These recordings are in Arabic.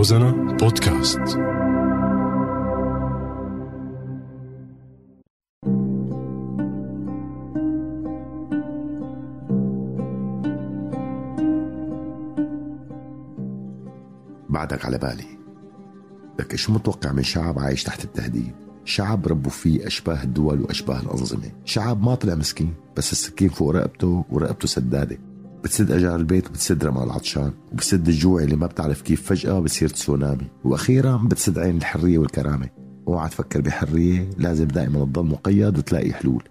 روزانا بودكاست. بعدك على بالي. لك شو متوقع من شعب عايش تحت التهديد؟ شعب ربوا فيه أشباه الدول وأشباه الأنظمة. شعب ما طلع مسكين بس السكين فوق رقبته ورقبته سدادة. بتسد أجار البيت وبتسد رمال العطشان وبتسد الجوع اللي ما بتعرف كيف فجأة بصير تسونامي. وأخيرا بتسد عين الحرية والكرامة. اوعى تفكر بحرية لازم دائما تضل مقيد وتلاقي حلول.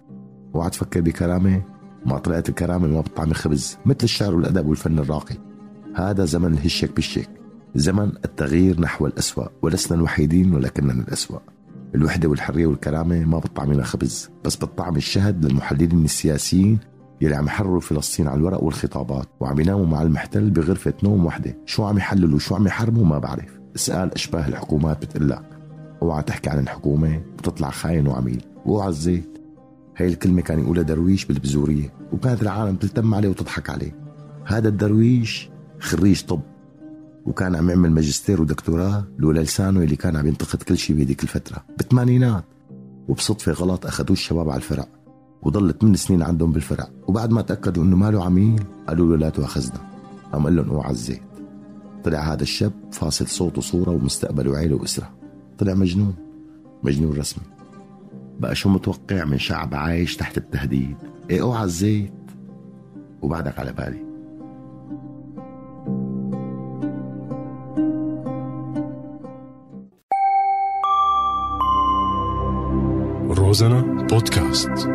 اوعى تفكر بكرامة ما طلعت الكرامة ما بتطعمي خبز مثل الشعر والأدب والفن الراقي. هذا زمن الهشك بالشك زمن التغيير نحو الأسوأ ولسنا الوحيدين ولكننا الأسوأ. الوحدة والحرية والكرامة ما بتطعمنا خبز بس بتطعم الشهد للمحللين السياسيين يلي عم يحرروا فلسطين على الورق والخطابات وعم يناموا مع المحتل بغرفة نوم وحدة. شو عم يحللوا؟ شو عم يحرموا؟ ما بعرف. اسأل أشباه الحكومات بتقلك اوعى تحكي عن الحكومة بتطلع خاين وعميل. واوعى الزيت. هاي الكلمة كان يقولها درويش بالبزورية. وكأنت العالم تلتم عليه وتضحك عليه. هذا الدرويش خريج طب. وكان عم يعمل ماجستير ودكتوراه لولا لسانه اللي كان عم ينتقد كل شيء بهديك الفترة. بالثمانينات وبصدفة غلط أخذوه الشباب على الفرع وضل ثمان سنين عندهم بالفرع. وبعد ما تأكدوا إنه ماله عميل قالوا له لا تؤاخذنا. قام قال لهم أوعى الزيت. طلع هذا الشاب فاصل صوت وصورة ومستقبل وعيلة وأسرة. طلع مجنون. مجنون رسمي. بقى شو متوقع من شعب عايش تحت التهديد؟ إيه أوعى الزيت؟ وبعدك على بالي. روزانا بودكاست.